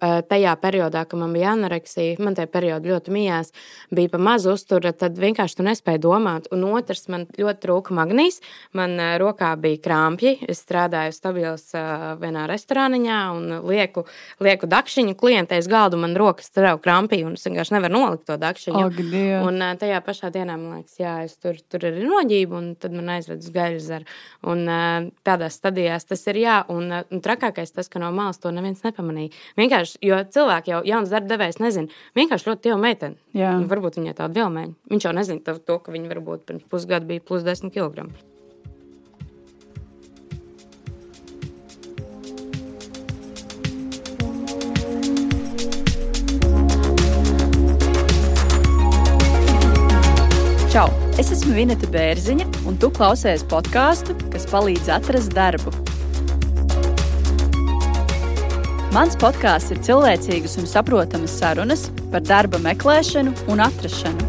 tajā periodā, kad man bija anoreksija, man tajā periodā ļoti mijās, bija pa maz uztura, tad vienkārši tu nespēji domāt. Un otrs, man ļoti trūka magnīs. Man rokā bija krāpji. Es strādāju stabils vienā restorāniņā un lieku, lieku dakšiņu klientēs galdu. Man rokas trauc krāpī un es vienkārši nevaru nolikt to dakšiņu. Ak, Dievs. un tajā pašā dienā man liekas, jā, es tur, tur ir noģība un tad man aizved uz gaļu zaru. Un tādās stadijās tas ir jā. Un, un trakākais tas, ka no malas to neviens nepamanīja. Vienkārši vienkārši, jo cilvēki jau jauns darba devējs nezina. Vienkārši ļoti tie meitene. Varbūt viņai tāda vilmeņa. Viņš jau nezina to, to, ka viņa varbūt pirms pusgada bija plus 10 kg. Čau! Es esmu Vineta Bērziņa, un tu klausies podkāstu, kas palīdz atrast darbu. Mans podkāsts ir cilvēcīgas un saprotamas sarunas par darba meklēšanu un atrašanu.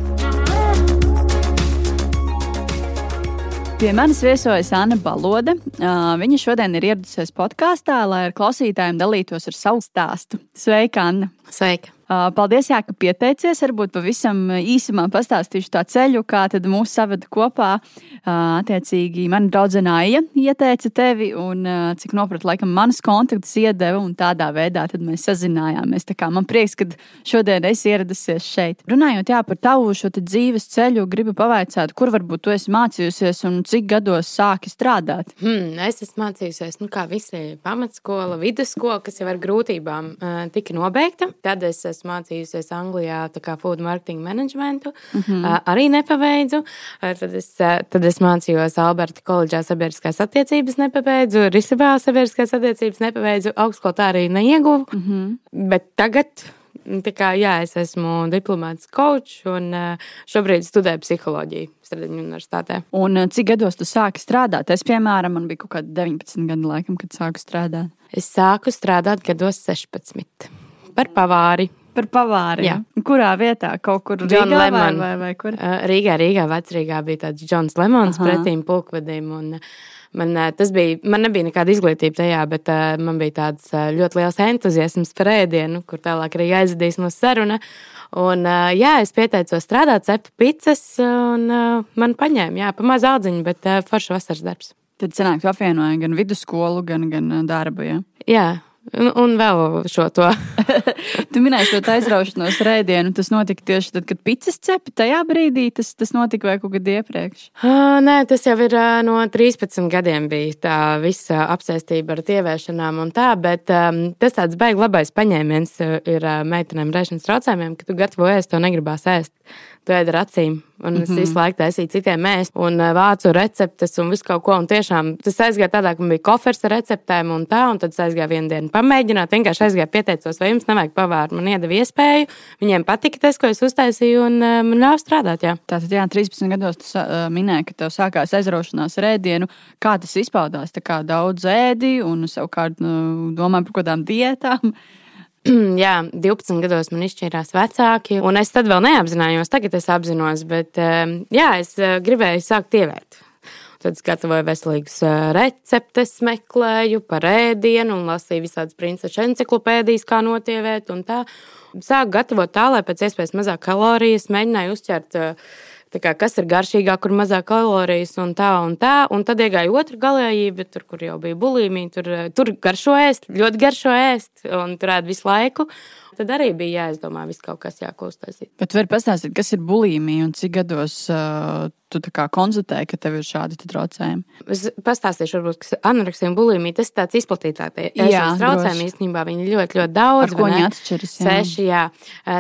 Pie manis viesojas Anna Balode. Viņa šodien ir ieradusies podkāstā, lai ar klausītājiem dalītos ar savu stāstu. Sveika, Anna! Sveika! Paldies, jā, ka pieteicies. Varbūt pavisam īsumā pastāstīšu tā ceļu, kā tad mūs savada kopā. Attiecīgi, mana draudzene Aija ieteica tevi, un cik nopratu, laikam, manas kontaktus iedeva, un tādā veidā mēs sazinājāmies. Tā kā man prieks, ka šodien esi ieradusies šeit. Runājot jā, par tavu šo dzīves ceļu, gribu pavaicāt, kur varbūt tu esi mācījusies un cik gados sāki strādāt. Hmm, es esmu mācījusies, nu, kā visi pamatskola, vidusskola, kas jau ar grūtībām tika nobeigta. Tad es esmu mācījusies Anglijā, tā kā food marketing managementu, mm -hmm. arī nepabeidzu. Tad es, tad es mācījos Alberta koledžā sabiedriskās attiecības, nepabeidzu, Risabā sabiedriskās attiecības, nepabeidzu, augstskolu tā arī neieguvu. Mm -hmm. Bet tagad. Tā kā, jā, es esmu diplomāts coach un šobrīd studēju psiholoģiju Stradiņu universitātē. Un cik gados tu sāki strādāt? Es, piemēram, man bija kaut kādi 19 gadi, laikam, kad sāku strādāt. Es sāku strādāt gados 16 par pavāri. Par pavāri. Jā. Kurā vietā? Kaut kur Rīgā vai, vai, vai kur? Rīgā, Rīgā, Vecrīgā bija tāds Džons Lemons Aha. pretīm pulkvedim. Un, Man, tas bija, man nebija nekāda izglītība tajā, bet uh, man bija tāds uh, ļoti liels entuziasms par ēdienu, kur tālāk arī aizvedīs mūsu saruna. Un, uh, jā, es pieteicos strādāt, ceptu pizzas, un uh, man paņēma, jā, pa mazu audziņu, bet uh, foršs vasaras darbs. Tad sanāk, tu apvienoji gan vidusskolu, gan, gan darbu, jā? Jā. Un, un vēl šo to. tu minēji šo aizraušanos rēdienu. Tas notika tieši tad, kad pīcis cepi. Tajā brīdī tas, tas notika vai kaut kad iepriekš? Uh, nē, tas jau ir uh, no 13 gadiem bija tā visa apsēstība ar tievēršanām un tā. Bet um, tas tāds baigs labais paņēmiens ir uh, meitenēm rēšanas traucējumiem, ka tu gatavo ēst, to negribās ēst tu ēd ar acīm. Un es mm -hmm. visu laiku taisīju citiem mēst, un vācu receptes un visu kaut ko. Un tiešām tas aizgāja tādā, ka man bija kofers ar receptēm un tā, un tad es aizgāju vienu dienu pamēģināt. Vienkārši aizgāju pieteicos, vai jums nevajag pavārt. Man iedeva iespēju, viņiem patika tas, ko es uztaisīju, un man ļāva strādāt. Jā. Tātad, jā, 13 gados tu uh, minēji, ka tev sākās aizraušanās ar ēdienu. Kā tas izpaudās? Tā kā daudz ēdi un savukārt nu, domāju par kaut kādām diētām. jā, 12 gados man izšķīrās vecāki, un es tad vēl neapzinājos, tagad es apzinos, bet ehm, jā, es eh, gribēju sākt ievērт. Tad es gatavoju veselīgas receptes, meklēju par ēdienu un lasīju visādas princeses encyklopēdijas, kā notievēt un tā. Sāku gatavot tā, lai pēc iespējas mazāk kalorijas mēģināju uzķert kā, kas ir garšīgāk, kur mazāk kalorijas un tā un tā. Un tad iegāja otra galējība, tur, kur jau bija bulīmija, tur, tur garšo ēst, ļoti garšo ēst un turēt visu laiku. Tad arī bija jāizdomā, viss kaut kas jākūstasīt. Bet var pastāstīt, kas ir bulīmija un cik gados uh, tu konstatēji, ka tev ir šādi traucējumi? Es pastāstīšu, varbūt, kas anoreksija un bulīmija, tas ir tāds izplatītākie. Jā, traucējumi īstenībā viņi ļoti, ļoti daudz. Ar ko viņi atšķiras? Seši, jā.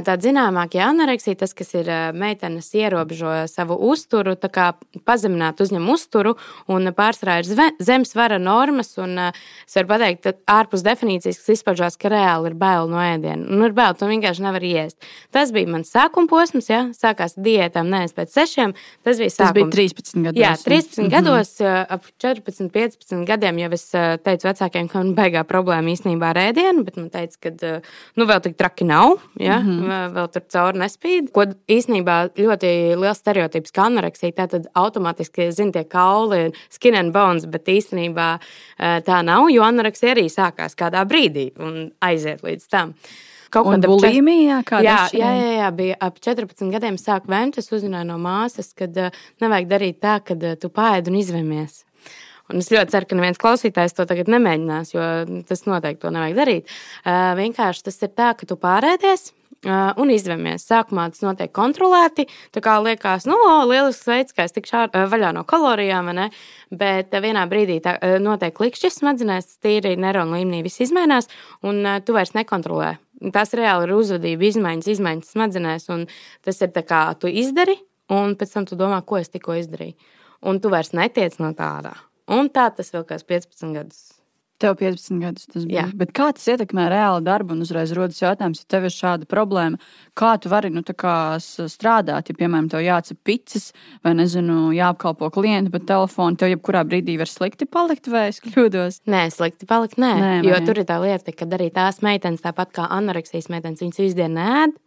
Tā zināmākie anoreksija, tas, kas ir meitenes ierobežo savu uzturu, tā kā pazemināt uzņem uzturu un pārsvarā ir zem svara normas. Un es varu pateikt, ārpus definīcijas, kas izpaužās, ka reāli ir bail no ēdiena nu, ir bail, tu vienkārši nevari iest. Tas bija mans sākuma posms, ja sākās diētām, nevis pēc sešiem. Tas bija Tas bija 13 gados. Jā, 13 mm -hmm. gados, ap 14, 15 gadiem jau es teicu vecākiem, ka man baigā problēma īstenībā ar ēdienu, bet man teica, ka nu, vēl tik traki nav, ja? mm -hmm. vēl tur cauri nespīd. Ko īstenībā ļoti liels stereotips, ka anoreksija tā tad automātiski, zina, tie kauli, skin and bones, bet īstenībā tā nav, jo anoreksija arī sākās kādā brīdī un aiziet līdz tam. Kaut kāda bulimija, kāda jā, jā, jā, jā, bija ap 14 gadiem sāku vēmt. Es uzzināju no māsas, ka uh, nevajag darīt tā, ka uh, tu pāēd un izvēmies. Un es ļoti ceru, ka neviens klausītājs to tagad nemēģinās, jo tas noteikti to nevajag darīt. Uh, vienkārši tas ir tā, ka tu pārēdies. Uh, un izvēmies. Sākumā tas notiek kontrolēti. Tā kā liekas, nu, o, lielisks veids, kā es tikšu ār, vaļā no kalorijām, ne? bet vienā brīdī tā, notiek klikšķis smadzenēs, tīri neironu līmenī viss izmainās, un tu vairs nekontrolē tās reāli ir uzvedība, izmaiņas, izmaiņas smadzenēs. Tas ir tā kā tu izdari, un pēc tam tu domā, ko es tikko izdarīju. Un tu vairs netiec no tāda. Un tā tas vēl kāds 15 gadus. Tev 15 gadus tas bija. Jā. Bet kā tas ietekmē reāli darbu? Un uzreiz rodas jautājums, ja tev ir šāda problēma, kā tu vari nu, strādāt? Ja, piemēram, tev jācep picis vai, nezinu, jāapkalpo klienti pa telefonu, tev jebkurā brīdī var slikti palikt, vai es kļūdos? Nē, slikti palikt, nē. nē jo vai? tur ir tā lieta, ka arī tās meitenes, tāpat kā anoreksijas meitenes, viņas visu dienu nēd.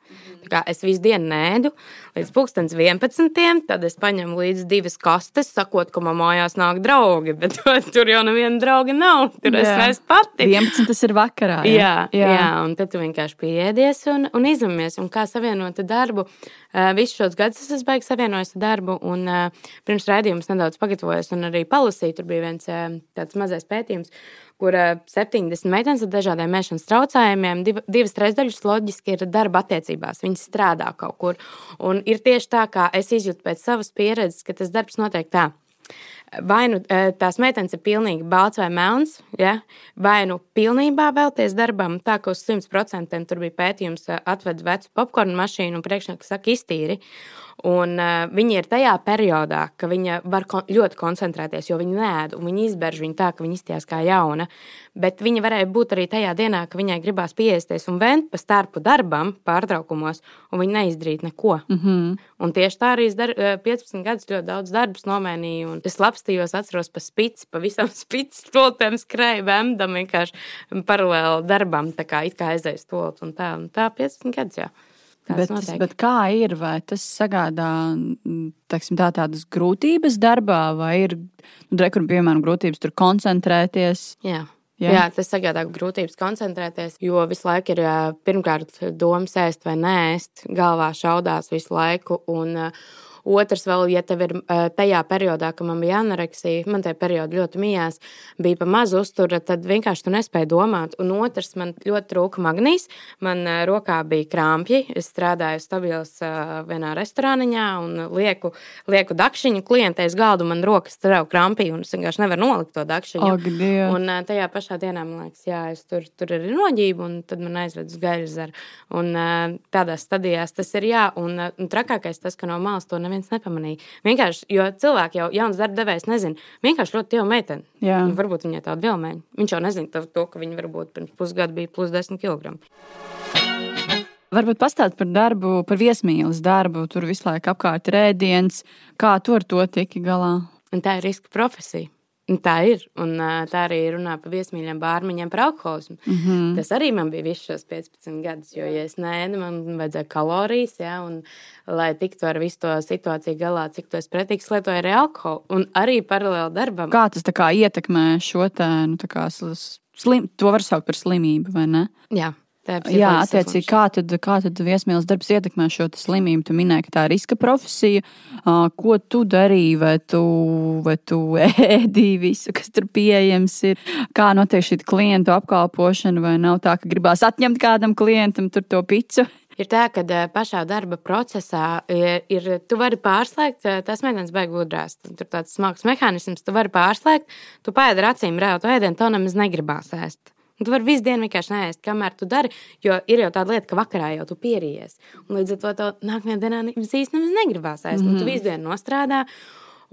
Es visu dienu nēdu līdz 11. Tad es paņemu līdzi divas kastes, sakot, ka man mājās nāk draugi. Bet tur jau neviena drauga nav. Tur es esmu pati. 11. tas ir vakarā. Jā, jā, jā. jā un tad tu vienkārši piedies un, un izvēmies. Un kā savienot darbu? Uh, visus šos gadus es esmu beigas savienojis darbu. Un, uh, pirms raidījums nedaudz pagatavojos un arī palasīju. Tur bija viens uh, tāds mazais pētījums kur 70 meitenes ar dažādiem mēšanas traucējumiem, div, divas trešdaļas loģiski ir darba attiecībās. Viņas strādā kaut kur. Un ir tieši tā, kā es izjūtu pēc savas pieredzes, ka tas darbs notiek tā. Vai nu tās meitenes ir pilnīgi balts vai melns, ja? vai nu pilnībā vēlties darbam, tā ka uz 100% tur bija pētījums, atved vecu popkornu mašīnu un priekšnieks saka, iztīri. Un, uh, viņa ir tajā periodā, ka viņa var kon ļoti koncentrēties, jo viņa nēd, un viņa izberž viņu tā, ka viņa izties kā jauna. Bet viņa varēja būt arī tajā dienā, ka viņai gribās pieeisties un vent pa starpu darbam, pārtraukumos, un viņa neizdarīt neko. Mm -hmm. Un tieši tā arī es dar, 15 gadus ļoti daudz darbus nomainīju. Es lapstījos, atceros pa spīdzi, pa visam spīdzi stoltēm skrēju, bemdam vienkārši paralēli darbam, tā kā it kā aizēju stolt un tā, un tā 15 gadus. Jā. Bet, bet kā ir? Vai tas sagādā teiksim, tā, tādas grūtības darbā, vai ir nu, rekur, piemēram, grūtības tur koncentrēties? Jā. Jā. Jā, tas sagādā grūtības koncentrēties, jo visu laiku ir pirmkārt domas ēst vai nē, ēst, galvā šaudās visu laiku. Un, Otrs, vēl, ja tev ir tajā periodā, kad man bija anoreksija, man tajā periodā ļoti mījās, bija pa maz uztura, tad vienkārši tu nespēji domāt. Un otrs, man ļoti trūka magnīs. Man rokā bija krāpji. Es strādāju stabilos vienā restorāniņā un lieku, lieku dakšiņu klientei uz galdu. Man rokas strauji krampī un es vienkārši nevaru nolikt to dakšiņu. Oh, un tajā pašā dienā man liekas, jā, es tur, tur ir noģība un tad man aizved uz gaļas zaru. Un tādās stadijās tas ir jā. Un, un trakākais tas, ka no malas to neviens neviens nepamanīja. Vienkārši, jo cilvēki jau jauns darba devējs nezina. Vienkārši ļoti tievu meiteni. Nu, varbūt viņai tāda vilmeņa. Viņš jau nezina to, ka viņa varbūt pirms pusgada bija plus 10 kg. Varbūt pastāstīt par darbu, par viesmīlas darbu. Tur visu laiku apkārt rēdiens. Kā tu ar to tiki galā? Un tā ir riska profesija. Tā ir. Un, tā arī runā par viesmīļiem, bārmiņiem, par alkoholismu. Mm -hmm. Tas arī man bija visus šos 15 gadus. Jo, ja es nēdu, man vajadzēja kalorijas, ja, un, lai tiktu ar visu to situāciju galā, cik to es pretīgs lietoju arī alkoholu. Un arī paralēli darbam. Kā tas kā, ietekmē šo te, nu, slim, to var saukt par slimību, vai ne? Jā. Jā, attiecīgi, kā tad, kā tad viesmīlas darbs ietekmē šo slimību? Tu minēji, ka tā ir riska profesija. Ko tu darīji? Vai tu, vai tu ēdīji visu, kas tur pieejams ir? Kā notiek šī klientu apkalpošana? Vai nav tā, ka gribās atņemt kādam klientam to picu? Ir tā, ka pašā darba procesā ir, ir tu vari pārslēgt, tas mēģinājums beigas gudrās. Tur tāds smags mehānisms, tu vari pārslēgt, tu pēdi ar acīm rētu ēdienu, to nemaz negribās ēst. Tu vari visu dienu vienkārši neēst, kamēr tu dari, jo ir jau tāda lieta, ka vakarā jau tu pierījies. Un līdz ar to, to nākamajā dienā īstenībā negribās ēst. Mm -hmm. Tu mhm. visu dienu nostrādā.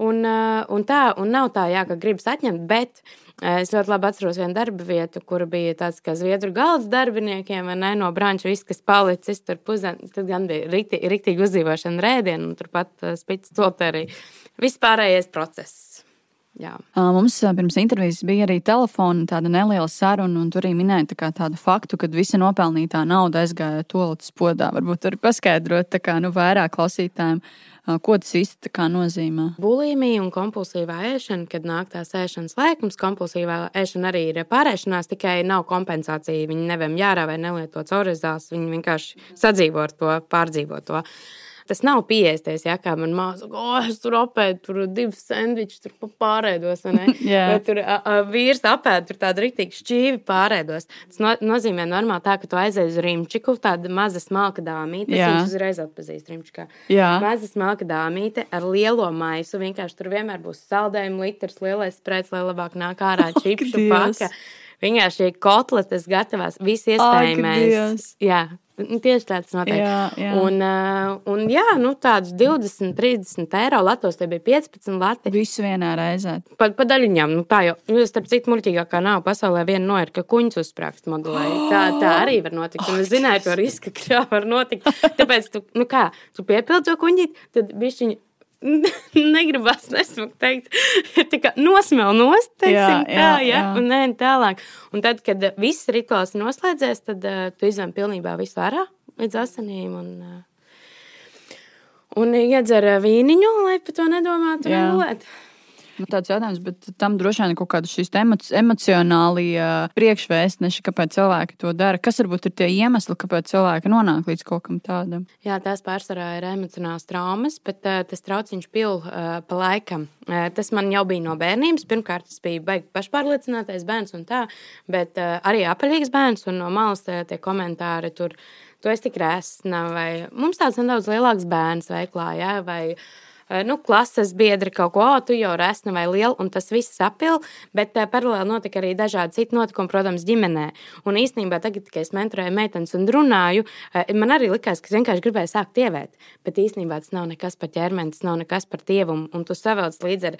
Un, uh, un tā, un nav tā, jā, ka gribas atņemt, bet uh, es ļoti labi atceros vienu darba vietu, kur bija tāds kā zviedru galds darbiniekiem, ne, no branča viss, kas palicis tur pusdienu. Tad gan bija riktīgi, riktīgi uzdzīvošana rēdienu, un turpat uh, spits to arī vispārējais process. Jā. Mums pirms intervijas bija arī telefona tāda neliela saruna, un tur arī minēja tā tādu faktu, ka visa nopelnītā nauda aizgāja tolatas podā. Varbūt tur paskaidrot kā, nu, vairāk klausītājiem, ko tas īsti nozīmē. Bulimija un kompulsīvā ēšana, kad nāk tās ēšanas laikums, kompulsīvā ēšana arī ir pārēšanās, tikai nav kompensācija. Viņi neviem jārā vai nelieto caurizās, viņi vienkārši sadzīvo ar to, pārdzīvo to. Tas nav pieeisties, ja kā man māsa, ko oh, es tur apēdu, tur divas sandvičus, tur pārēdos. Vai tur a, a, vīrs apēd, tur tādu rītīgu šķīvi pārēdos. Tas no, nozīmē normāli tā, ka tu aizej uz rīmčiku, tāda maza smalka dāmīte. Viņš uzreiz atpazīst rīmčikā. Maza smalka dāmīte ar lielo maisu. Vienkārši tur vienmēr būs saldējuma litrs, lielais sprēts, lai labāk nāk ārā čipšu paka. Vienkārši kotletes gatavās, visi iespējamais. Jā, Nu, tieši tāds notiek. Jā, jā. Un, uh, un jā, nu, tādus 20, 30 eiro latos tie bija 15 lati. Visu vienā reizē. Pa, pa daļiņām, nu tā jau, nu, starp citu, muļķīgākā nav pasaulē viena no ir, ka kuņus uzsprāgst modelē. Tā, tā arī var notikt. Un es zināju to risku, ka tā var notikt. Tāpēc, tu, nu kā, tu piepildi to kuņģīt, tad bišķiņi negribas nesmukt teikt, tā kā nosmēl nost, teiksim, jā, jā, tā, ja? jā. un nē, tālāk. Un tad, kad viss rituāls noslēdzies, tad uh, tu izvem pilnībā visu ārā līdz asinīm un, uh, un iedzer vīniņu, lai par to nedomātu regulēt. Nu, tāds jautājums, bet tam droši vien kaut kāda šīs emoci emocionālie priekšvēstneši, kāpēc cilvēki to dara. Kas varbūt ir tie iemesli, kāpēc cilvēki nonāk līdz kaut kam tādam? Jā, tās pārsvarā ir emocionāls traumas, bet uh, tas trauciņš pil uh, pa laikam. Uh, tas man jau bija no bērnības. Pirmkārt, tas bija baigi pašpārliecinātais bērns un tā, bet uh, arī apaļīgs bērns un no malas tie komentāri tur. Tu esi tik rēsna, vai mums tāds nedaudz lielāks bērns veiklā, ja? vai uh, nu, klases biedri kaut ko, oh, tu jau resni vai liela, un tas viss apil, bet uh, paralēli notika arī dažādi citi notikumi, protams, ģimenē. Un īstenībā tagad, kad es mentorēju meitenes un runāju, uh, man arī likās, ka es vienkārši gribēju sākt tievēt, bet īstenībā tas nav nekas par ķermeni, tas nav nekas par tievumu, un tu savelc līdz ar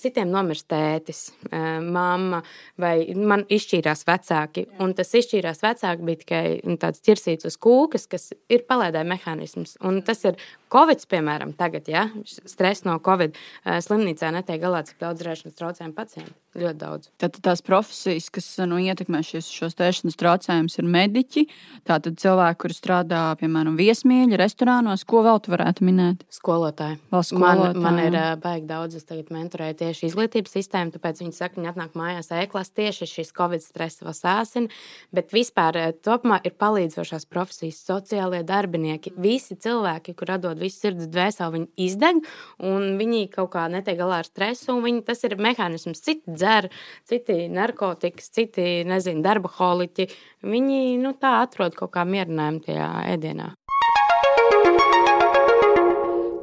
citiem nomirst tētis, mamma vai man izšķīrās vecāki, un tas izšķīrās vecāki bija tikai nu, tāds ķirsīts uz kūkas, kas ir palēdāja mehānisms, un tas ir Covid, piemēram, tagad, ja, stress no Covid slimnīcā netiek galā, cik daudz rēšanas traucējumu pacientu. Ļoti daudz. Tad tās profesijas, kas nu, ietekmē šis, šos tēšanas traucējumus, ir mediķi. Tātad cilvēki, kuri strādā, piemēram, viesmīļa, restorānos, ko vēl tu varētu minēt? Skolotāji. skolotāji. Man, man ir uh, baigi daudz, es tagad mentorēju tieši izglītības sistēmu, tāpēc viņi saka, viņi atnāk mājās ēklās tieši šis Covid stresa vēl sāsina, bet vispār topumā ir palīdzošās profesijas, sociālie darbinieki, visi cilvēki, kur atdod visu sirds dvēseli, viņi izdeg un viņi kaut kā netiek galā ar stresu, un viņi, tas ir mehānisms citi dzer, citi narkotikas, citi, nezinu, darba holiķi. Viņi nu, tā atrod kaut kā mierinājumu tajā ēdienā.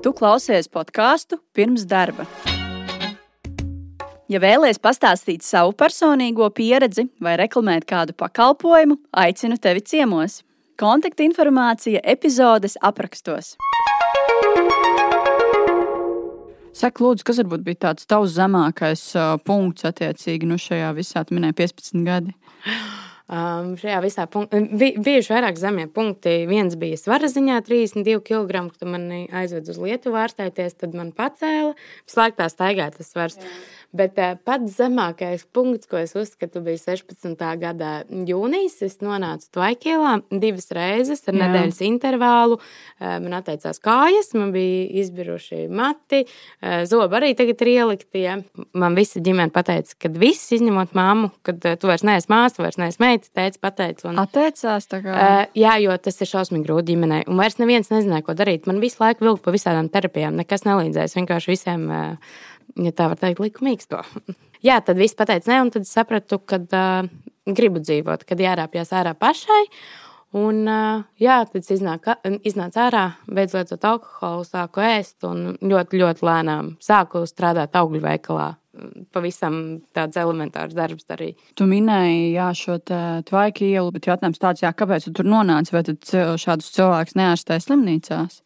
Tu klausies podkāstu pirms darba. Ja vēlaties pastāstīt savu personīgo pieredzi vai reklamēt kādu pakalpojumu, aicinu tevi ciemos. Kontaktinformācija epizodes aprakstos. Saka, lūdzu, kas varbūt bija tāds tavs zemākais uh, punkts attiecīgi nu, šajā visā, tu minēji 15 gadi? Um, šajā visā punktā bija bijuši vairāk zemie punkti. Viens bija svara ziņā, 32 kg, kad man aizved uz Lietuvu ārstēties, tad man pacēla. Visu laiku tā staigāja tas svars. Jā. Bet uh, pats zemākais punkts, ko es uzskatu, bija 16. gada jūnijas. Es nonācu Tvaikīlā divas reizes ar Jā. nedēļas intervālu. Uh, man atteicās kājas, man bija izbiruši mati, uh, zobi arī tagad ir ielikti. Ja. Man visa ģimene pateica, ka viss, izņemot māmu, kad tu vairs neesi māsa, vairs neesi meita, teica, pateica. Un, Atteicās tā kā? Jā, jo tas ir šausmīgi grūti ģimenei. Un vairs neviens nezināja, ko darīt. Man visu laiku vilka pa visādām terapijām, nekas nelīdzēs. Vienkārši visiem ja tā var teikt, likumīgs to. Jā, tad viss pateica nē, un tad sapratu, ka uh, gribu dzīvot, kad jārāpjas ārā pašai. Un, uh, jā, tad iznāca ārā, beidz lietot alkoholu, sāku ēst un ļoti, ļoti lēnām sāku strādāt augļu veikalā. Pavisam tāds elementārs darbs arī. Tu minēji, jā, šo tvaiku ielu, bet jautājums tāds, jā, kāpēc tu tur nonāci? Vai tad šādus cilvēkus neārstē slimnīcās?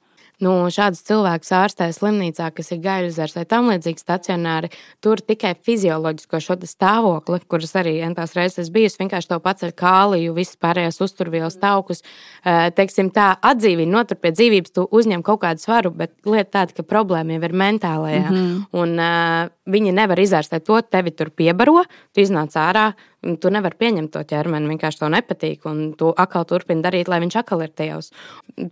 Nu, šādus cilvēkus ārstē slimnīcā, kas ir gaļuzars vai tam līdzīgi stacionāri, tur tikai fizioloģisko šo stāvokli, kuras arī entās reizes bijusi, vienkārši to paceļ kāliju, visas pārējās uzturvielas taukus, teiksim tā, atdzīvina, notur pie dzīvības, tu uzņem kaut kādu svaru, bet lieta tāda, ka problēma jau ir mentālajā. Mm -hmm. Un uh, viņi nevar izārstēt to, tevi tur piebaro, tu iznāc ārā, tu nevari pieņemt to ķermeni, vienkārši to nepatīk, un tu atkal turpini darīt, lai viņš atkal ir tajos.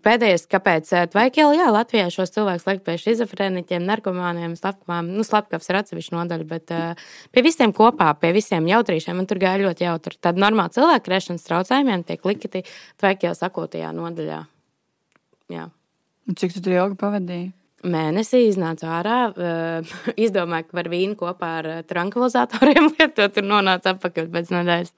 Pēdējais, kāpēc Tvaikēlā, jā, Latvijā šos cilvēkus liek pie šizofrēniķiem, narkomāniem, slepkavām, nu, slepkavs ir atsevišķa nodaļa, bet uh, pie visiem kopā, pie visiem jautrīšiem, man tur gāja ļoti jautri. Tad normāli cilvēku rēšanas traucējumiem tiek likti Tvaikēlā sakotajā nodaļā. Jā. Cik tu tur ilgi pavadīji? Mēnesī iznāca ārā, uh, izdomāja, ka var vīnu kopā ar uh, tranquilizatoriem lietot, tur nonāca atpakaļ pēc nedēļas.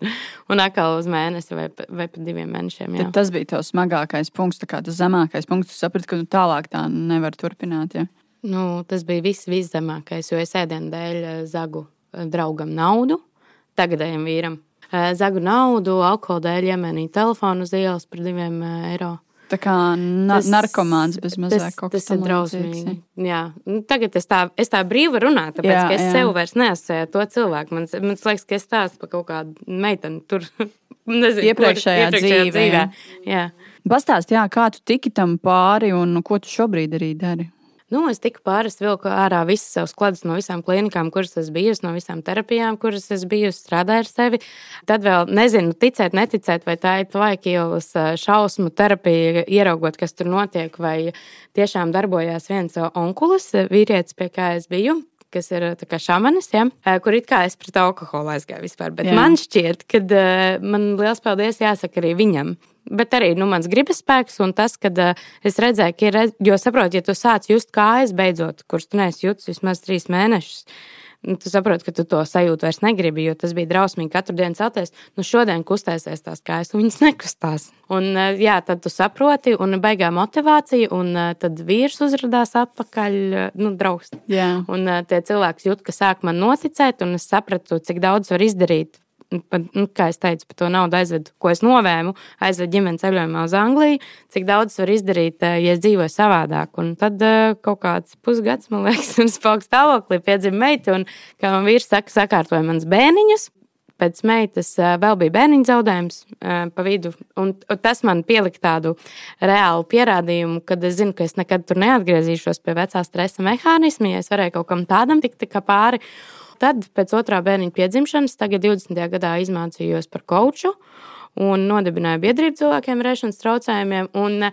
Un atkal uz mēnesi vai, vai pat diviem mēnešiem. Jā. Tad tas bija tavs smagākais punkts, tas zemākais punkts. Tu saprati, ka nu, tālāk tā nevar turpināt. Ja? Nu, tas bija viss viszemākais, jo es ēdienu dēļ zagu draugam naudu, tagadējam vīram. Zagu naudu, alkohola dēļ iemenīju telefonu uz ielas par diviem eiro. Tā kā na tas, narkomāns bez mazliet kaut kas tāds - drausmīgi. Jā. Nu, tagad es tā, es tā brīvi runāju, tāpēc, jā, ka es jā. sev vairs neasēju to cilvēku. Man, man liekas, ka es stāstu par kaut kādu meiteni tur. Nezinu, iepriekšējā, kur, iepriekšējā dzīvē. dzīvē. Jā. Pastāst, jā, kā tu tiki tam pāri un ko tu šobrīd arī dari? Nu, es tiku pāris vilku ārā visas savas kladas no visām klinikām, kuras es biju, no visām terapijām, kuras es biju, strādāju ar sevi. Tad vēl nezinu, ticēt, neticēt, vai tā ir tvaikīlas šausmu terapija, ieraugot, kas tur notiek, vai tiešām darbojās viens onkulis, vīrietis, pie kā es biju kas ir šāmanis, ja, kur it kā es pret alkoholu aizgāju vispār. Bet Jā. man šķiet, ka man liels paldies jāsaka arī viņam. Bet arī nu, mans gribas spēks un tas, ka uh, es redzēju, ka ir, jo saprotu, ja tu sāc just kājas beidzot, kurš tu neesi jutis vismaz trīs mēnešus, nu, tu saproti, ka tu to sajūtu vairs negribi, jo tas bija drausmīgi katru dienu celties. Nu, šodien kustēsies tās kājas, un viņas nekustās. Un, eh, jā, tad tu saproti, un beigā motivācija, un eh, tad vīrs uzrādās atpakaļ, nu, draugs. Jā. Un tie cilvēki jūt, ka sāk man noticēt, un es sapratu, cik daudz var izdarīt pat, nu, kā jau teicu, par to naudu aizvedu, ko es novēmu, aizvedu ģimenes ceļojumā uz Angliju, cik daudz var izdarīt, eh, ja es dzīvoju savādāk. Un tad eh, kaut kāds pusgads, man liekas, un spēks stāvoklī piedzima meita, un, kā man vīrs saka, sakārtoja mans bērniņus. Pēc meitas eh, vēl bija bērniņa zaudējums pa vidu. Un tas man pielika tādu reālu pierādījumu, kad es zinu, ka es nekad tur neatgriezīšos pie vecā stresa mehānisma, ja es varēju kaut kam tādam tikt pāri. Tad pēc otrā bērniņa piedzimšanas, tagad 20. gadā izmācījos par koču un nodibināju biedrību cilvēkiem ar ēšanas traucējumiem. Un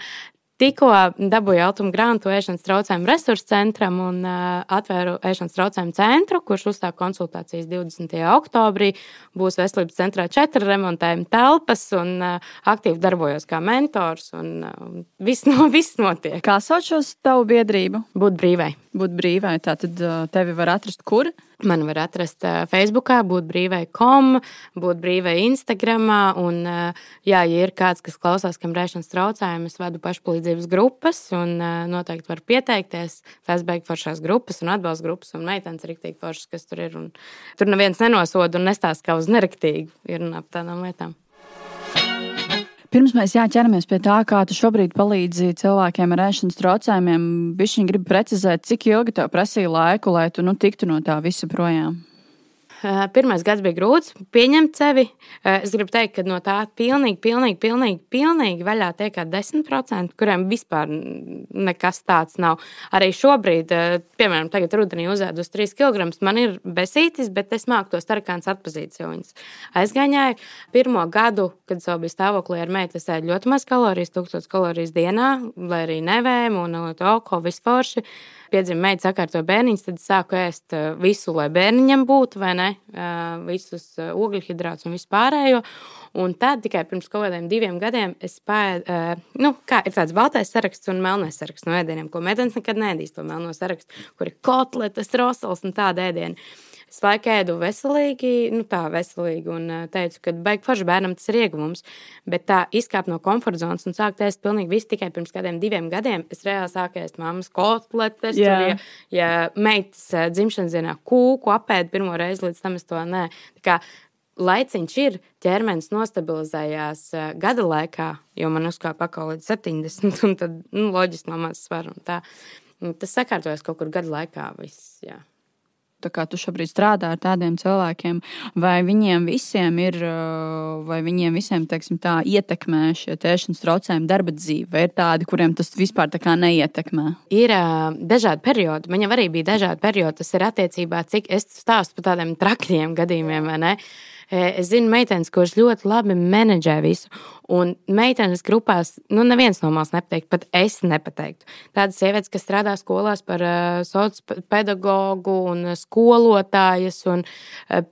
Tikko dabūju automu grantu ēšanas traucējumu resursu centram un uh, atvēru ēšanas traucējumu centru, kurš uzsāk konsultācijas 20. oktobrī. Būs veselības centrā četri remontējumi telpas un uh, aktīvi darbojos kā mentors. Un, uh, viss, no, viss notiek. Kā sauc šo tavu biedrību? Būt brīvai. Būt brīvai. Tā tad uh, tevi var atrast kur? Man var atrast Facebook, būt brīvai, kom, būt brīvai Instagram. Un, jā, ja ir kāds, kas klausās, kam rēšanas traucējumi, es vadu pašpalīdzības grupas un noteikti var pieteikties. Facebook foršās grupas un atbalsta grupas un meitenes rīktīgi foršas, kas tur ir. Un, tur neviens nenosoda un nestāsta, kā uz nerektīgu ir un ap tādām lietām. Pirms mēs jā, ķeramies pie tā, kā tu šobrīd palīdzi cilvēkiem ar ēšanas traucējumiem, viņš grib precizēt, cik ilgi tev prasīja laiku, lai tu nu, tiktu no tā visa projām. Eh, pirmais gads bija grūts pieņemt sevi. Eh, es gribu teikt, ka no tā pilnīgi, pilnīgi, pilnīgi, pilnīgi vaļā tiek 10%, kuriem vispār nekas tāds nav. Arī šobrīd, eh, piemēram, tagad rudenī uzēdu uz 3 kg, man ir besītis, bet es māku tos tarakāns atpazīt viņus. Aizgāņāju pirmo gadu, kad es bija stāvoklī ar meitu, es ēdu ļoti maz kalorijas, 1000 kalorijas dienā, lai arī nevēmu un to alkoholu vispār piedzima meita sakārtoja bērniņus, tad sāku ēst eh, visu, lai bērniņam būtu, vai ne? Eh, visus eh, ogļhidrātus un vispārējo. Un tad tikai pirms kaut kādiem diviem gadiem es pēdu, nu, kā ir tāds baltais saraksts un melnais saraksts no ēdieniem, ko meitenes nekad nedīs to melno sarakstu, kur ir kotletes, rosals un tāda ēdiena. Es laiku ēdu veselīgi, nu tā veselīgi, un teicu, ka baigi forši bērnam tas ir ieguvums. Bet tā izkāpt no komforta zonas un sākt ēst pilnīgi visu tikai pirms kādiem diviem gadiem. Es reāli sāku ēst mammas kotletes, yeah. tur, ja, ja meitas dzimšanas dienā kūku apēdu pirmo reizi, līdz tam es to nē. Kā laiciņš ir, ķermenis nostabilizējās gada laikā, jo man uzkāpa pakaļ līdz 70, un tad nu, loģiski no mazas svara. Tas sakārtojas kaut kur gada laikā. Viss, jā kā tu šobrīd strādā ar tādiem cilvēkiem, vai viņiem visiem ir, vai viņiem visiem, teiksim, tā ietekmē šie tēšanas traucējumi darba dzīve, vai ir tādi, kuriem tas vispār tā kā neietekmē? Ir uh, dažādi periodi. Man jau arī bija dažādi periodi. Tas ir attiecībā, cik es stāstu par tādiem trakiem gadījumiem, vai ne? Uh, Es zinu, meitenes, kuras ļoti labi menedžē visu. Un meitenes grupās, nu, neviens no malas nepateikt, pat es nepateiktu. Tādas sievietes, kas strādā skolās par uh, sociālo pedagogu un skolotājas un uh,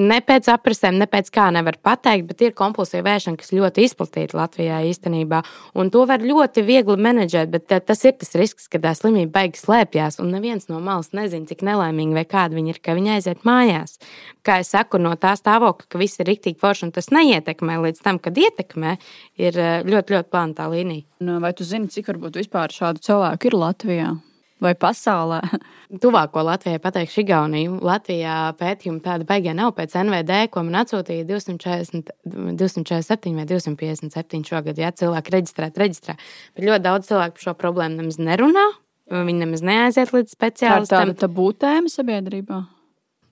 ne pēc aprasēm, ne pēc kā nevar pateikt, bet ir kompulsīva ēšana, kas ļoti izplatīta Latvijā īstenībā. Un to var ļoti viegli menedžēt, bet tas ir tas risks, ka tā slimība beigas slēpjas, un neviens no malas nezina, cik nelaimīgi vai kāda viņa ir, ka viņa aiziet mājās. Kā jau saku, no tā stāvokļa, ka viss ir rīktīgi forši un tas neietekmē līdz tam, kad ietekmē, ir ļoti, ļoti plāna tā līnija. Nu, vai tu zini, cik varbūt vispār šādu cilvēku ir Latvijā? Vai pasaulē? Tuvāko Latvijai pateikšu Igauniju. Latvijā pētījumi tāda baigā nav pēc NVD, ko man atsūtīja 240, 247 vai 257 šogad. Jā, cilvēki reģistrēt, reģistrē. Bet ļoti daudz cilvēku par šo problēmu nemaz nerunā. Viņi nemaz neaiziet līdz speciālistam. Tā ir tāda tabū tēma sabiedrībā.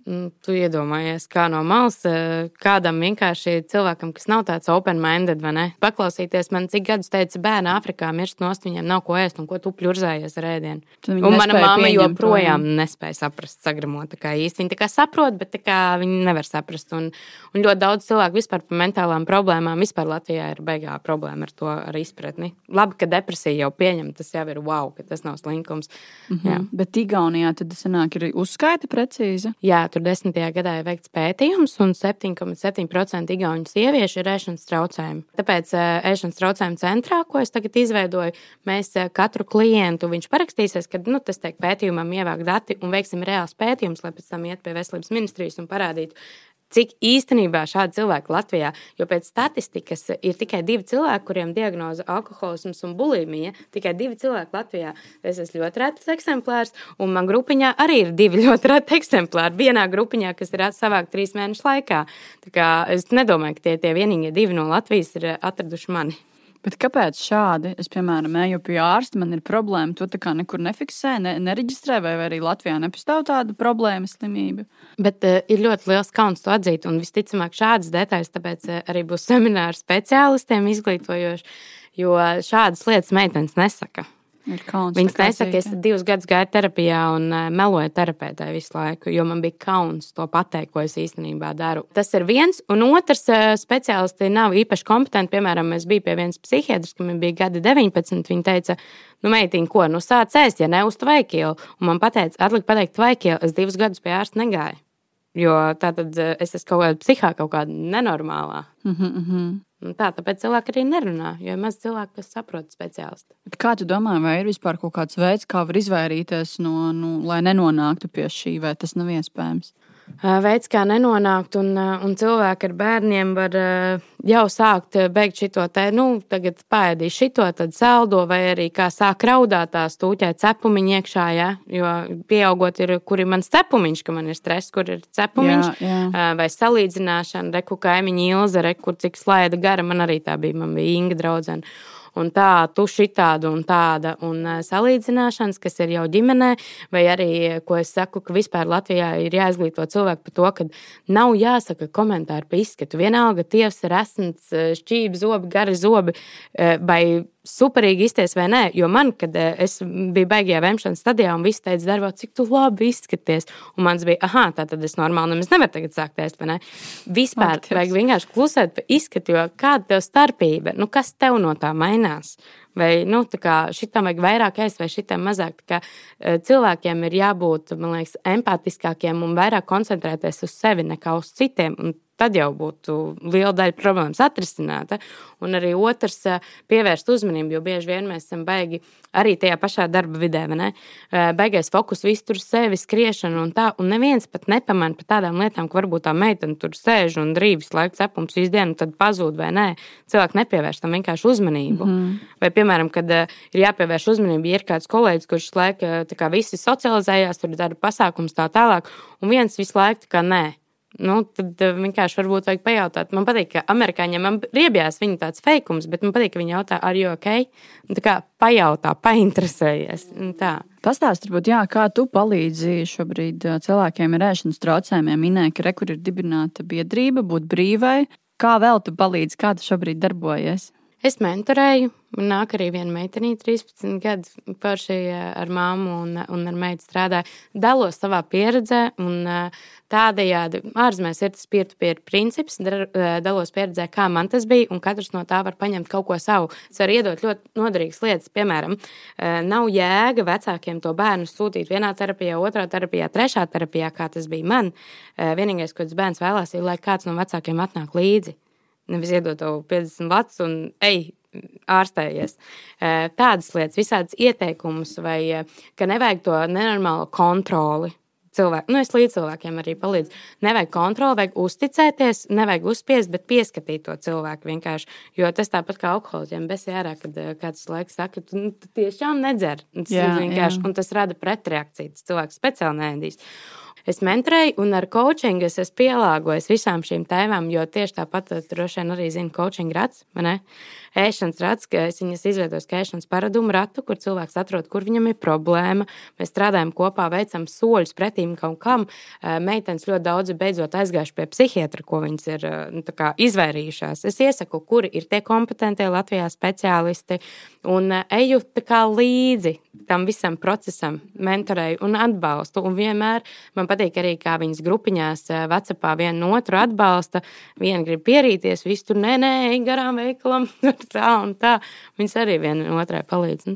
Mm, tu iedomājies, kā no malas eh, kādam vienkārši cilvēkam, kas nav tāds open-minded, vai ne? Paklausīties man, cik gadus teica, bērni Āfrikā mirst nost, viņiem nav ko ēst, un ko tu pļurzājies ar ēdienu. Un mana mamma joprojām nespēja saprast, sagramot. Tā kā īsti viņi tā kā saprot, bet tā kā viņi nevar saprast. Un, un ļoti daudz cilvēku vispār par mentālām problēmām vispār Latvijā ir beigā problēma ar to ar izpratni. Labi, ka depresija jau pieņem, tas jau ir wow, ka tas nav slinkums. Mm -hmm. Jā. Bet Igaunijā tad sanāk ir uzskaita precīzi? Jā, tur desmitajā gadā ir veikts pētījums, un 7,7% igauņu sieviešu ir ēšanas traucējumi. Tāpēc ēšanas traucējumu centrā, ko es tagad izveidoju, mēs katru klientu viņš parakstīsies, kad nu, tas tiek pētījumam ievākt dati un veiksim reāls pētījums, lai pēc tam iet pie veselības ministrijas un parādītu, cik īstenībā šādi cilvēki Latvijā, jo pēc statistikas ir tikai divi cilvēki, kuriem diagnoze alkoholisms un bulimija. Tikai divi cilvēki Latvijā. Es esmu ļoti retas eksemplārs, un man grupiņā arī ir divi ļoti reti eksemplāri. Vienā grupiņā, kas ir savākti trīs mēnešu laikā. Es nedomāju, ka tie, tie vienīgie divi no Latvijas ir atraduši mani. Bet kāpēc šādi? Es, piemēram, eju pie ārsta, man ir problēma, to tā kā nekur nefiksē, ne, nereģistrē, vai, arī Latvijā nepastāv tāda problēma, slimība. Bet uh, ir ļoti liels kauns to atzīt, un visticamāk šādas detaļas, tāpēc uh, arī būs seminārs speciālistiem izglītojoši, jo šādas lietas meitenes nesaka. Viņas nesaka, es divus gadus gāju terapijā un uh, meloju terapeitē visu laiku, jo man bija kauns to pateikt, ko es īstenībā daru. Tas ir viens, un otrs uh, speciālisti nav īpaši kompetenti. Piemēram, es biju pie vienas psihiatras, kam bija gadi 19. Viņa teica, nu, meitiņ, ko, nu, sāc ēst, ja neuz tvaikielu. Un man pateica, atlika pateikt tvaikielu, es divus gadus pie ārsta negāju. Jo tā tad es esmu kaut kāda psihā, kaut kāda nenormālā. Mm -hmm. Tā, tāpēc cilvēki arī nerunā, jo ir maz cilvēku, kas saprot speciālistu. Kā tu domā, vai ir vispār kaut kāds veids, kā var izvairīties no, nu, lai nenonāktu pie šī, vai tas nav iespējams? Veids, kā nenonākt, un, un cilvēki ar bērniem var jau sākt beigt šito te, nu, tagad pēdī šito, tad saldo, vai arī kā sāk raudāt tās tūķēt cepumiņu iekšā, ja? jo pieaugot ir, kur ir mans cepumiņš, ka man ir stress, kur ir cepumiņš, jā, jā. vai salīdzināšana, reku kaimiņa ilze, reku, cik slaida gara, man arī tā bija, man bija Inga draudzene un tā, tu šitādu un tāda, un salīdzināšanas, kas ir jau ģimenē, vai arī, ko es saku, ka vispār Latvijā ir jāizglīto cilvēku par to, ka nav jāsaka komentāri par izskatu. Vienalga, tievs ir esants, šķīvi zobi, gari zobi, vai superīgi izties vai nē. Jo man, kad eh, es biju beigajā vēmšanas stadijā, un viss teica, darbo, cik tu labi izskaties. Un mans bija, ah, tā tad es normāli nemaz nevaru tagad sākt ēst? Vispār Akties. vajag vienkārši klusēt par izskatu, jo kāda tev starpība, nu kas tev no tā mainās? Vai nu, šitam vajag vairāk ēst, vai šitam mazāk. Kā, eh, cilvēkiem ir jābūt liekas, empātiskākiem un vairāk koncentrēties uz sevi nekā uz citiem. Un tad jau būtu liela daļa problēmas atrisināta. Un arī otrs, pievērst uzmanību, jo bieži vien mēs esam baigi arī tajā pašā darba vidē. Beigais fokus viss tur sevi, skriešana un tā. Un neviens pat nepamanā par tādām lietām, ka varbūt tā meitene tur sēž un drīvis laiku cepums visu dienu, tad pazūd vai nē. Cilvēki nepievērš tam vienkārši uzmanību. Mm -hmm. Vai, piemēram, kad ir jāpievērš uzmanība, ja ir kāds kolēģis, kurš laika visi socializējās, tur dara pasākums tā tālāk, un viens visu laiku tā kā nē nu, tad uh, vienkārši varbūt vajag pajautāt. Man patīk, ka amerikāņiem man riebjās viņa tāds feikums, bet man patīk, ka viņi jautā, ar jo ok? Un tā kā pajautā, painteresējies. Pastāst, varbūt, jā, kā tu palīdzi šobrīd cilvēkiem ar ēšanas traucējumiem. Minēja, ka rekur ir dibināta biedrība, būt brīvai. Kā vēl tu palīdzi, kā tu šobrīd darbojies? Es mentorēju, man nāk arī viena meitene, 13 gadus, paši ar māmu un, un ar meitu strādāju. Dalos savā pieredzē, un tādējādi ārzemēs ir tas peer-to-peer princips. Dalos pieredzē, kā man tas bija, un katrs no tā var paņemt kaut ko savu. Es varu iedot ļoti noderīgas lietas. Piemēram, nav jēga vecākiem to bērnu sūtīt vienā terapijā, otrā terapijā, trešā terapijā, kā tas bija man. Vienīgais, ko tas bērns vēlās, ir, lai kāds no vecākiem atnāk līdzi. Nevis iedot tev 50 lats un ej, ārstējies. Tādas lietas, visādas ieteikumus, vai ka nevajag to nenormālo kontroli. Cilvēki, nu es līdz cilvēkiem arī palīdzu. Nevajag kontroli, vajag uzticēties, nevajag uzspiest, bet pieskatīt to cilvēku vienkārši. Jo tas tāpat kā alkoholismam, bez jārā, kad kāds laiks saka, tu, nu, tu tiešām nedzer. Tas jā, vienkārši, jā. un tas rada pretreakciju. Tas cilvēks speciāli nēdīs es mentorēju, un ar coachingu es esmu pielāgojis visām šīm tēmām, jo tieši tāpat droši vien arī zinu coaching rats, ēšanas rats, ka es viņas izveidoju kā ēšanas paradumu ratu, kur cilvēks atrod, kur viņam ir problēma. Mēs strādājam kopā, veicam soļus pretīm kaut kam. Meitenes ļoti daudz beidzot aizgājuši pie psihiatra, ko viņas ir nu, izvairījušās. Es iesaku, kuri ir tie kompetentie Latvijā speciālisti, un eju līdzi tam visam procesam, mentorēju un atbalstu. Un vienmēr man patīk arī, kā viņas grupiņās, Vācijā viena otru atbalsta. Viena grib pierīties, viss tur nē, nē, garām veikalam, tā un tā. Viņas arī viena otrai palīdz.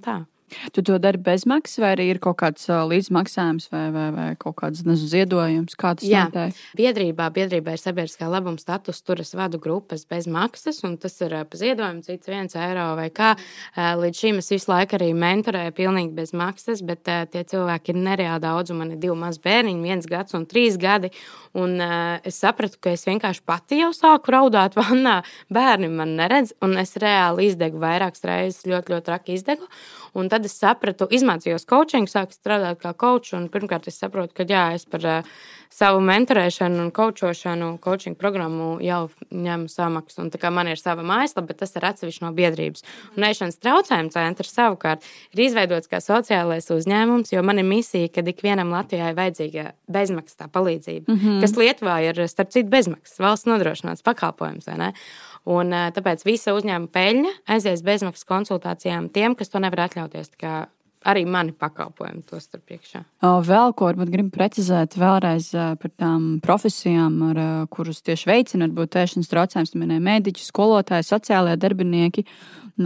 Tu to dari bez maksas, vai arī ir kaut kāds līdzmaksājums vai, vai, vai kaut kāds nezinu, ziedojums? Kā tas Jā, notiek? Biedrībā, biedrībā ir sabiedriskā labuma status, tur es vadu grupas bez maksas, un tas ir pa ziedojumu, cits viens eiro vai kā. Līdz šim es visu laiku arī mentorēju pilnīgi bez maksas, bet tie cilvēki ir nereāli daudz, un man ir divi mazi bērniņi, viens gads un trīs gadi. Un es sapratu, ka es vienkārši pati jau sāku raudāt vannā. Bērni man neredz, un es reāli izdegu vairākas reizes, ļoti, ļoti traki izdegu. Un tad es sapratu, izmācījos coaching, sāku strādāt kā coach. Pirmkārt, es saprotu, ka jā, es par uh, savu mentorēšanu un coachošanu, coaching programmu jau ņemu samaksu. Un, man ir sava mājaslapa, bet tas ir atsevišķi no biedrības. Un ēšanas traucējumu centrs savukārt ir izveidots kā sociālais uzņēmums, jo man ir misija, ka ikvienam Latvijai ir vajadzīga bezmaksas palīdzība, mm -hmm. kas Lietuvā ir starp citu bezmaksas valsts nodrošināts pakalpojums. Un, tāpēc visa uzņēmuma peļņa aizies bezmaksas konsultācijām tiem, kas to nevar atļauties. Arī mani pakalpojumi to starp priekšā. Vēl ko varbūt gribu precizēt vēlreiz par tām profesijām, ar, kurus tieši veicina varbūt ēšanas traucējums, minēja mediķi, skolotāji, sociālajie darbinieki.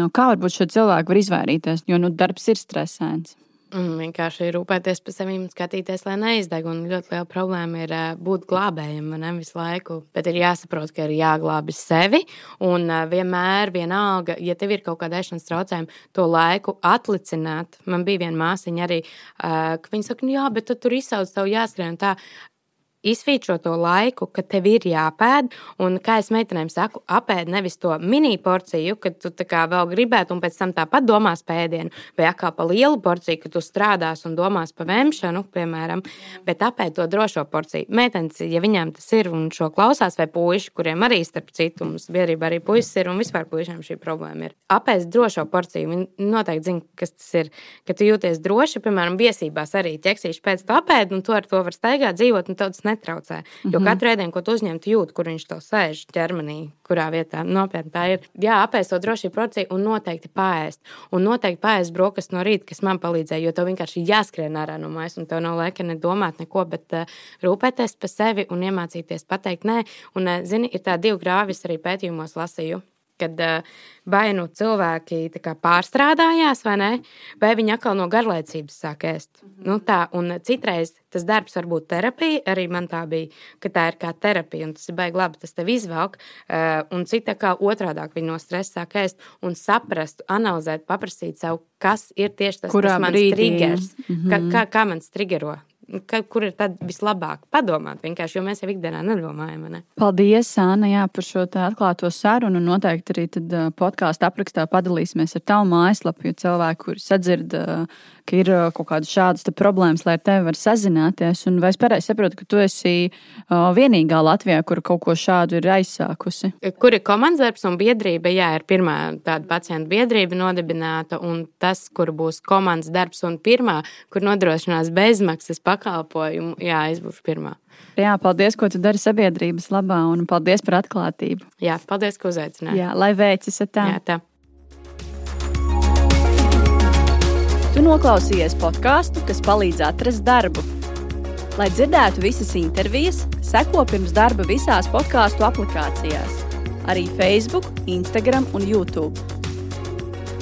Nu, kā varbūt šie cilvēki var izvairīties, jo nu, darbs ir stresēns? Un vienkārši rūpēties par sevi skatīties, lai neizdeg. Un ļoti liela problēma ir būt glābējam ne, visu laiku. Bet ir jāsaprot, ka ir jāglābj sevi. Un vienmēr, vienalga, ja tev ir kaut kāda ēšanas traucējuma, to laiku atlicināt. Man bija viena māsiņa arī, ka viņa saka, nu jā, bet tu tur izsauc, tev jāskrien. Tā izsvītro to laiku, kad tev ir jāpēd. Un, kā es meitenēm saku, apēd nevis to mini porciju, kad tu vēl gribētu, un pēc tam tāpat domās pēdienu, vai kā pa lielu porciju, kad tu strādās un domās par vēmšanu, piemēram, bet apēd to drošo porciju. Meitenes, ja viņām tas ir un šo klausās, vai puiši, kuriem arī starp citu mums biedrībā arī puisis ir, un vispār puišiem šī problēma ir. Apēst drošo porciju, viņi noteikti zina, kas tas ir. Kad tu jūties droši, piemēram, viesībās arī ķeksīši pēc tam apēd, un to ar to var staigāt, dzīvot, un tev tas netraucē. Jo mm -hmm. katru ēdienu, ko tu uzņem, tu jūti, kur viņš to sēž ķermenī, kurā vietā nopietni tā ir. Jā, apēst to drošību porciju un noteikti pāriest. Un noteikti pāriest brokastis no rīta, kas man palīdzēja, jo tev vienkārši jāskrien ārā no mājas, un tev nav laika ne domāt neko, bet uh, rūpēties par sevi un iemācīties pateikt nē. Un, uh, zini, ir tā divi grāvis arī pētījumos lasīju kad uh, vai nu cilvēki pārstrādājās, vai ne, vai viņi atkal no garlaicības sāk ēst. Mm -hmm. nu, tā, un citreiz tas darbs var būt terapija, arī man tā bija, ka tā ir kā terapija, un tas ir baigi labi, tas tev izvelk, uh, un cita kā otrādāk viņi no stresa sāk ēst un saprast, analizēt, paprasīt sev, kas ir tieši tas, Kurā kas man triggers, mm -hmm. kā, kā, kā man triggero ka, kur ir tad vislabāk padomāt vienkārši, jo mēs jau ikdienā nedomājam. Ne? Paldies, Anna, jā, par šo atklāto sarunu. Noteikti arī podkāstu aprakstā padalīsimies ar tavu mājaslapu, jo cilvēki, kuri sadzird ka ir uh, kaut kādas šādas problēmas, lai ar tevi var sazināties. Un vai es pareizi saprotu, ka tu esi uh, vienīgā Latvijā, kur kaut ko šādu ir aizsākusi? Kur ir komandas darbs un biedrība? Jā, ir pirmā tāda pacientu biedrība nodibināta, un tas, kur būs komandas darbs un pirmā, kur nodrošinās bezmaksas pakalpojumu, jā, es būšu pirmā. Jā, paldies, ko tu dari sabiedrības labā, un paldies par atklātību. Jā, paldies, ka uzaicinājāt. Jā, lai veicas tā. Jā, tā. Tu noklausījies podkāstu, kas palīdz atrast darbu. Lai dzirdētu visas intervijas, seko pirms darba visās podkāstu aplikācijās, arī Facebook, Instagram un YouTube.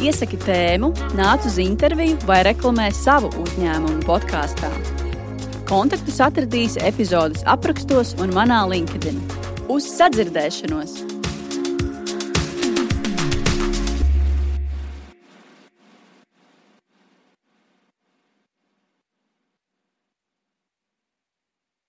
Iesaki tēmu, nāc uz interviju vai reklamē savu uzņēmumu podkāstā. Kontaktus atradīsi epizodes aprakstos un manā LinkedIn. Uz sadzirdēšanos!